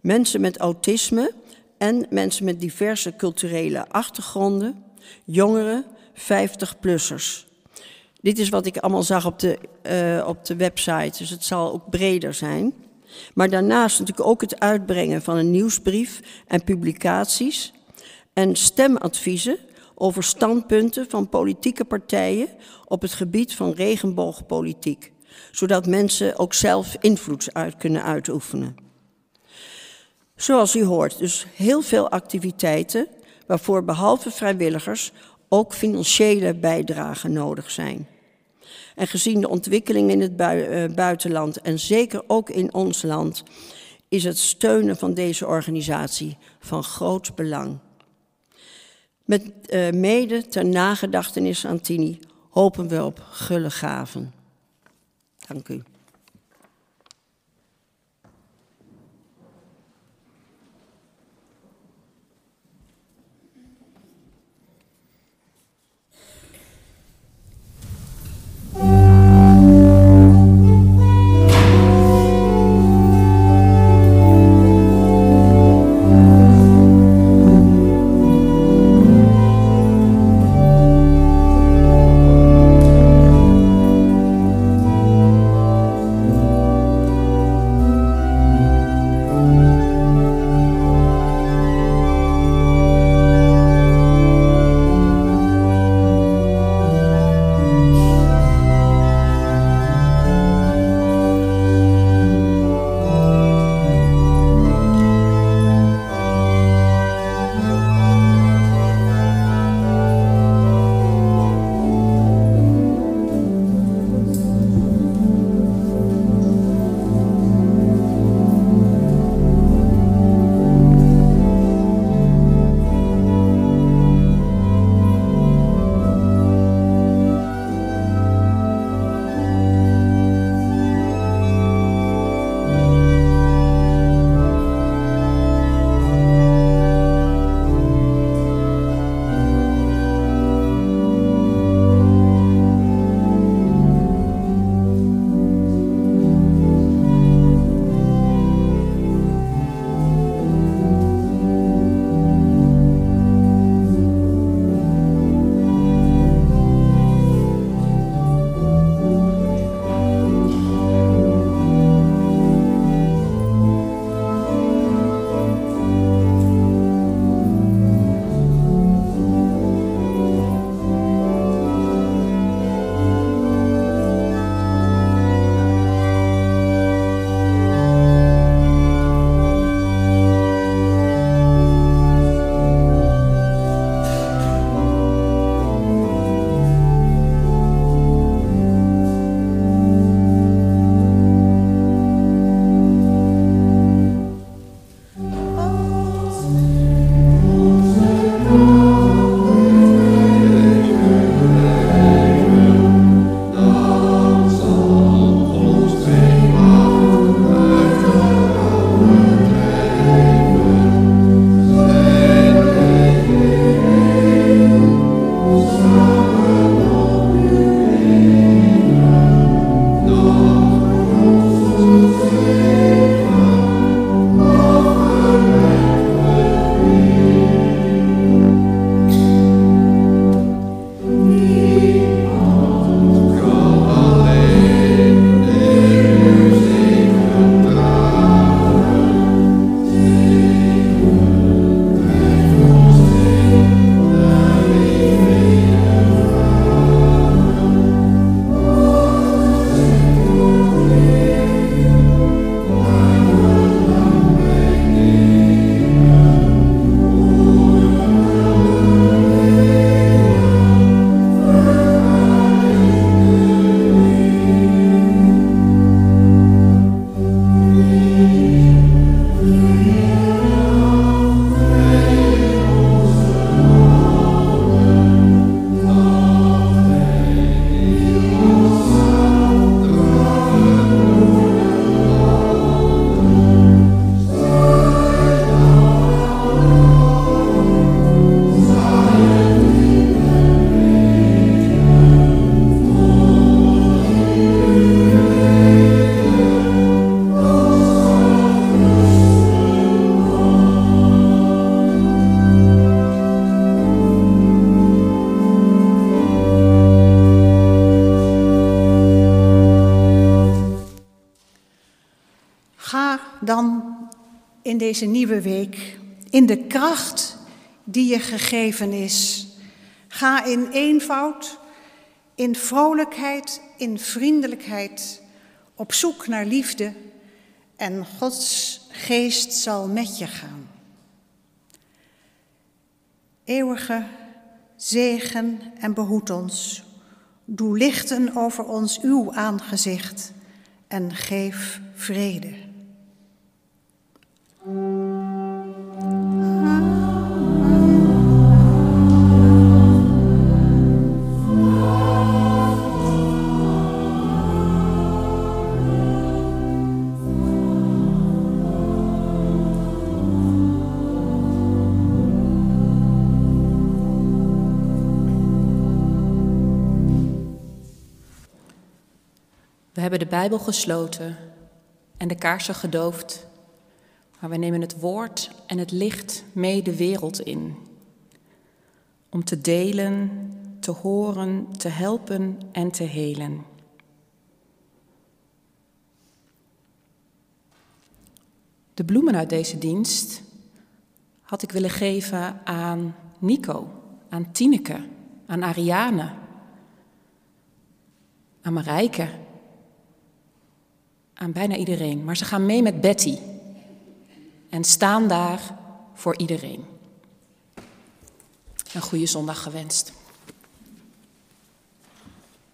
mensen met autisme en mensen met diverse culturele achtergronden, jongeren, 50-plussers. Dit is wat ik allemaal zag op de, uh, op de website, dus het zal ook breder zijn. Maar daarnaast natuurlijk ook het uitbrengen van een nieuwsbrief en publicaties en stemadviezen over standpunten van politieke partijen op het gebied van regenboogpolitiek, zodat mensen ook zelf invloed uit kunnen uitoefenen. Zoals u hoort, dus heel veel activiteiten waarvoor behalve vrijwilligers ook financiële bijdragen nodig zijn. En gezien de ontwikkeling in het eh, buitenland en zeker ook in ons land, is het steunen van deze organisatie van groot belang. Met uh, mede ter nagedachtenis aan Tini hopen we op gulle gaven. Dank u. je gegeven is. Ga in eenvoud, in vrolijkheid, in vriendelijkheid, op zoek naar liefde en Gods geest zal met je gaan. Eeuwige zegen en behoed ons. Doe lichten over ons uw aangezicht en geef vrede. Hebben de Bijbel gesloten en de kaarsen gedoofd, maar we nemen het woord en het licht mee de wereld in. Om te delen, te horen, te helpen en te helen. De bloemen uit deze dienst had ik willen geven aan Nico, aan Tineke, aan Ariane, aan Marijke, aan bijna iedereen. Maar ze gaan mee met Betty en staan daar voor iedereen. Een goede zondag gewenst.